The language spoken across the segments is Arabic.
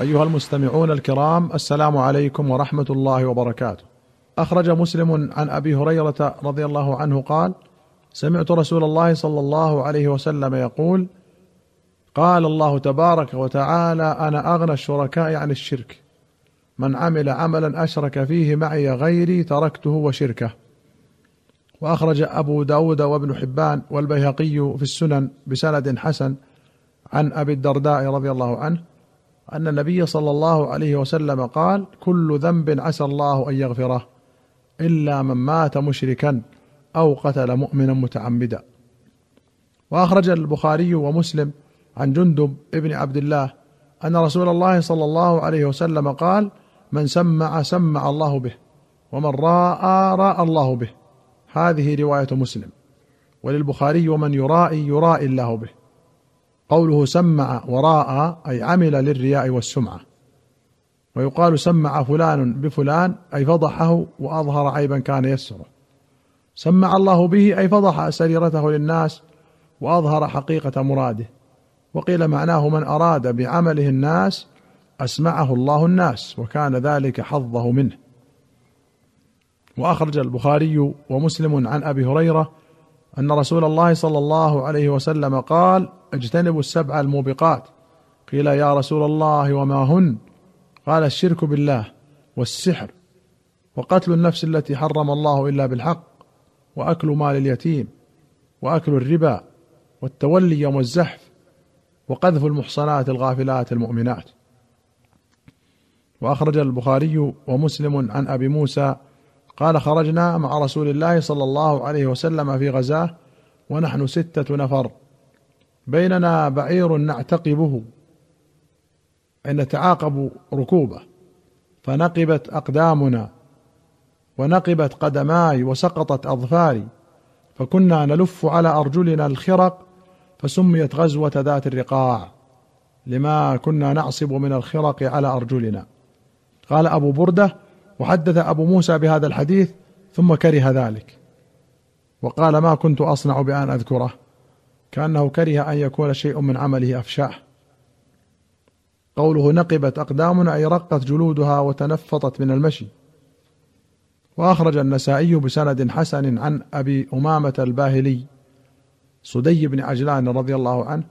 أيها المستمعون الكرام السلام عليكم ورحمة الله وبركاته. أخرج مسلم عن أبي هريرة رضي الله عنه قال: سمعت رسول الله صلى الله عليه وسلم يقول: قال الله تبارك وتعالى: أنا أغنى الشركاء عن الشرك. من عمل عملا أشرك فيه معي غيري تركته وشركه. وأخرج أبو داود وابن حبان والبيهقي في السنن بسند حسن عن أبي الدرداء رضي الله عنه أن النبي صلى الله عليه وسلم قال كل ذنب عسى الله أن يغفره إلا من مات مشركا أو قتل مؤمنا متعمدا. وأخرج البخاري ومسلم عن جندب ابن عبد الله أن رسول الله صلى الله عليه وسلم قال من سمع سمع الله به ومن راى راى الله به. هذه رواية مسلم. وللبخاري ومن يرائي يرائي الله به. قوله سمع وراء أي عمل للرياء والسمعة. ويقال سمع فلان بفلان أي فضحه وأظهر عيبا كان يسره. سمع الله به أي فضح سريرته للناس وأظهر حقيقة مراده. وقيل معناه من أراد بعمله الناس أسمعه الله الناس وكان ذلك حظه منه. وأخرج البخاري ومسلم عن أبي هريرة أن رسول الله صلى الله عليه وسلم قال اجتنبوا السبع الموبقات. قيل يا رسول الله وما هن؟ قال الشرك بالله والسحر وقتل النفس التي حرم الله إلا بالحق وأكل مال اليتيم وأكل الربا والتولي يوم الزحف وقذف المحصنات الغافلات المؤمنات. وأخرج البخاري ومسلم عن أبي موسى قال خرجنا مع رسول الله صلى الله عليه وسلم في غزاة ونحن ستة نفر. بيننا بعير نعتقبه أي نتعاقب ركوبه. فنقبت أقدامنا ونقبت قدماي وسقطت أظفاري. فكنا نلف على أرجلنا الخرق فسميت غزوة ذات الرقاع. لما كنا نعصب من الخرق على أرجلنا. قال أبو بردة وحدث أبو موسى بهذا الحديث ثم كره ذلك. وقال ما كنت أصنع بأن أذكره. كأنه كره أن يكون شيء من عمله أفشاه. قوله نقبت أقدامنا أي رقت جلودها وتنفطت من المشي. وأخرج النسائي بسند حسن عن أبي أمامة الباهلي. صدي بن عجلان رضي الله عنه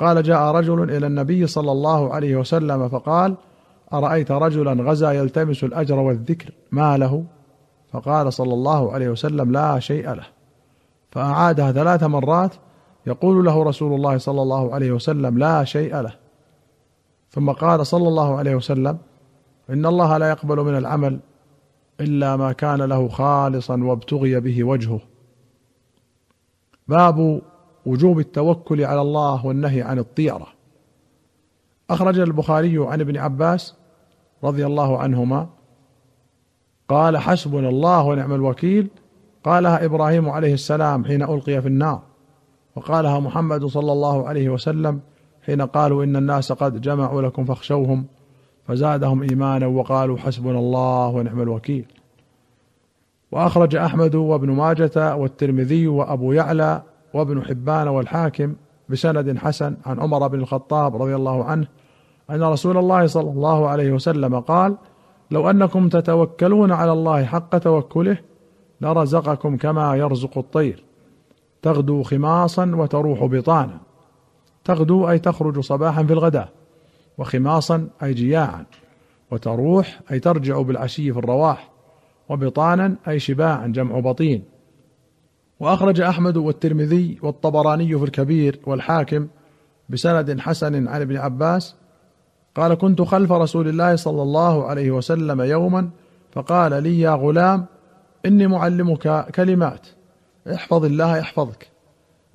قال جاء رجل إلى النبي صلى الله عليه وسلم فقال أرأيت رجلا غزا يلتمس الأجر والذكر ما له فقال صلى الله عليه وسلم لا شيء له. فأعادها ثلاث مرات يقول له رسول الله صلى الله عليه وسلم لا شيء له. ثم قال صلى الله عليه وسلم إن الله لا يقبل من العمل إلا ما كان له خالصا وابتغي به وجهه. باب وجوب التوكل على الله والنهي عن الطيرة. أخرج البخاري عن ابن عباس رضي الله عنهما قال حسبنا الله ونعم الوكيل. قالها إبراهيم عليه السلام حين ألقي في النار. وقالها محمد صلى الله عليه وسلم حين قالوا إن الناس قد جمعوا لكم فاخشوهم فزادهم إيمانا وقالوا حسبنا الله ونعم الوكيل. وأخرج أحمد وابن ماجة والترمذي وأبو يعلى وابن حبان والحاكم بسند حسن عن عمر بن الخطاب رضي الله عنه أن رسول الله صلى الله عليه وسلم قال لو أنكم تتوكلون على الله حق توكله لرزقكم كما يرزق الطير. تغدو خماصا وتروح بطانا. تغدو أي تخرج صباحا في الغداء وخماصا أي جياعا وتروح أي ترجع بالعشي في الرواح وبطانا أي شباعا جمع بطين. وأخرج أحمد والترمذي والطبراني في الكبير والحاكم بسند حسن عن ابن عباس قال كنت خلف رسول الله صلى الله عليه وسلم يوما فقال لي يا غلام إني معلمك كلمات. احفظ الله يحفظك.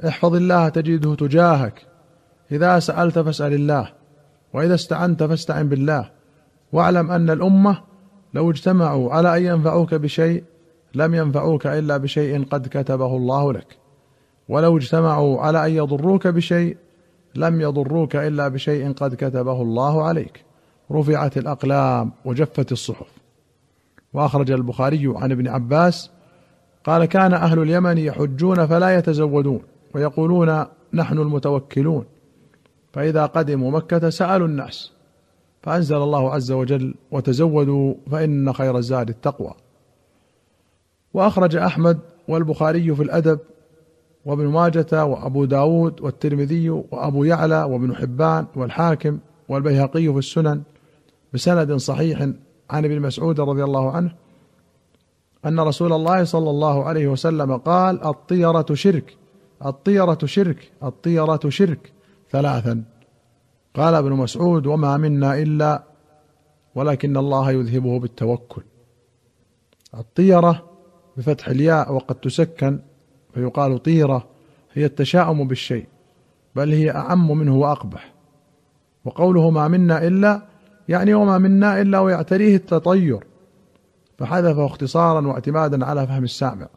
احفظ الله تجده تجاهك. إذا سألت فاسأل الله. وإذا استعنت فاستعن بالله. واعلم أن الأمة لو اجتمعوا على أن ينفعوك بشيء لم ينفعوك إلا بشيء قد كتبه الله لك. ولو اجتمعوا على أن يضروك بشيء لم يضروك إلا بشيء قد كتبه الله عليك. رفعت الأقلام وجفت الصحف. وأخرج البخاري عن ابن عباس قال كان أهل اليمن يحجون فلا يتزودون ويقولون نحن المتوكلون. فإذا قدموا مكة سألوا الناس فأنزل الله عز وجل وتزودوا فإن خير الزاد التقوى. وأخرج أحمد والبخاري في الأدب وابن ماجة وأبو داود والترمذي وأبو يعلى وابن حبان والحاكم والبيهقي في السنن بسند صحيح عن ابن مسعود رضي الله عنه أن رسول الله صلى الله عليه وسلم قال الطيرة شرك الطيرة شرك الطيرة شرك ثلاثا. قال ابن مسعود وما منا إلا ولكن الله يذهبه بالتوكل. الطيرة بفتح الياء وقد تسكن فيقال طيرة هي التشاؤم بالشيء بل هي أعم منه وأقبح. وقوله ما منا إلا يعني وما منا إلا ويعتريه التطير. فحذفه اختصارا واعتمادا على فهم السامع.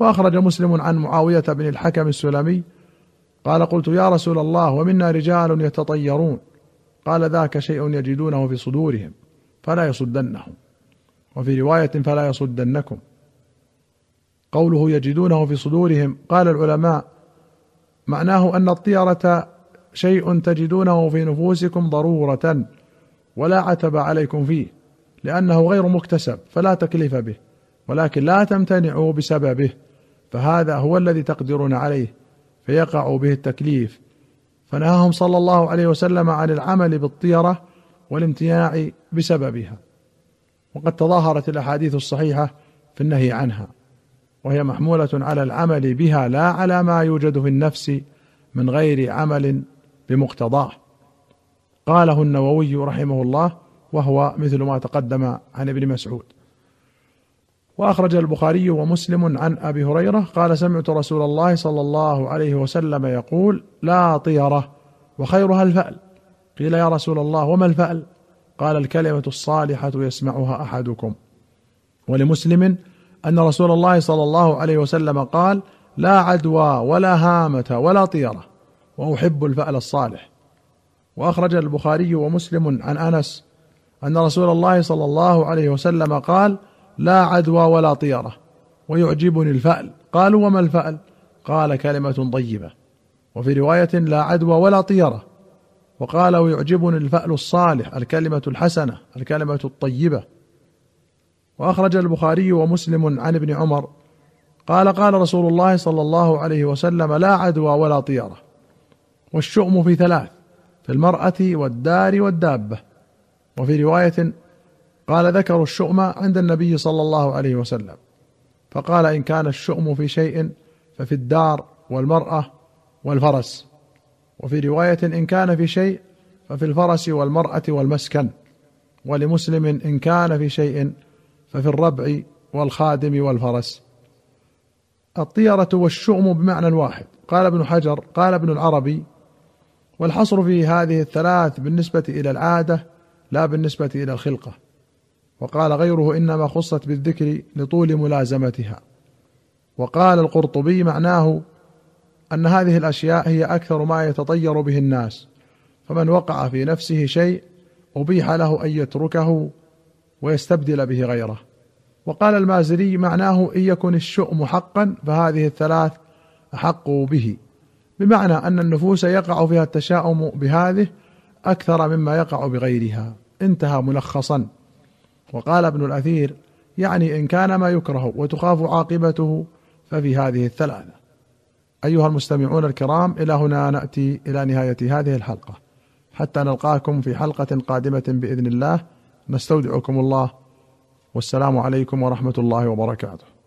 وأخرج مسلم عن معاوية بن الحكم السلمي قال قلت يا رسول الله ومنا رجال يتطيرون. قال ذاك شيء يجدونه في صدورهم فلا يصدنهم. وفي رواية فلا يصدنكم. قوله يجدونه في صدورهم قال العلماء معناه أن الطيرة شيء تجدونه في نفوسكم ضرورة ولا عتب عليكم فيه. لأنه غير مكتسب فلا تكليف به ولكن لا تمتنعوا بسببه فهذا هو الذي تقدرون عليه فيقع به التكليف. فنهاهم صلى الله عليه وسلم عن العمل بالطيرة والامتناع بسببها. وقد تظاهرت الأحاديث الصحيحة في النهي عنها وهي محمولة على العمل بها لا على ما يوجد في النفس من غير عمل بمقتضاه. قاله النووي رحمه الله وهو مثل ما تقدم عن ابن مسعود. وأخرج البخاري ومسلم عن أبي هريرة قال سمعت رسول الله صلى الله عليه وسلم يقول لا طيرة وخيرها الفأل. قيل يا رسول الله وما الفأل؟ قال الكلمة الصالحة يسمعها أحدكم. ولمسلم أن رسول الله صلى الله عليه وسلم قال لا عدوى ولا هامة ولا طيرة وأحب الفأل الصالح. وأخرج البخاري ومسلم عن أنس أن رسول الله صلى الله عليه وسلم قال لا عدوى ولا طيره ويعجبني الفأل. قالوا وما الفأل؟ قال كلمة طيبة. وفي رواية لا عدوى ولا طيرة وقال ويعجبني الفأل الصالح الكلمة الحسنة الكلمة الطيبة. وأخرج البخاري ومسلم عن ابن عمر قال قال رسول الله صلى الله عليه وسلم لا عدوى ولا طيره والشؤم في ثلاث في المرأة والدار والدابة. وفي رواية قال ذكروا الشؤم عند النبي صلى الله عليه وسلم فقال إن كان الشؤم في شيء ففي الدار والمرأة والفرس وفي رواية إن كان في شيء ففي الفرس والمرأة والمسكن ولمسلم إن كان في شيء ففي الربع والخادم والفرس. الطيرة والشؤم بمعنى واحد. قال ابن حجر قال ابن العربي والحصر في هذه الثلاث بالنسبة إلى العادة لا بالنسبة إلى الخلقة. وقال غيره إنما خصت بالذكر لطول ملازمتها. وقال القرطبي معناه أن هذه الأشياء هي أكثر ما يتطير به الناس. فمن وقع في نفسه شيء أبيح له أن يتركه ويستبدل به غيره. وقال المازري معناه إن يكن الشؤم حقا فهذه الثلاث أحق به. بمعنى أن النفوس يقع فيها التشاؤم بهذه أكثر مما يقع بغيرها. انتهى ملخصا. وقال ابن الأثير يعني إن كان ما يكره وتخاف عاقبته ففي هذه الثلاثة. أيها المستمعون الكرام إلى هنا نأتي إلى نهاية هذه الحلقة. حتى نلقاكم في حلقة قادمة بإذن الله. نستودعكم الله. والسلام عليكم ورحمة الله وبركاته.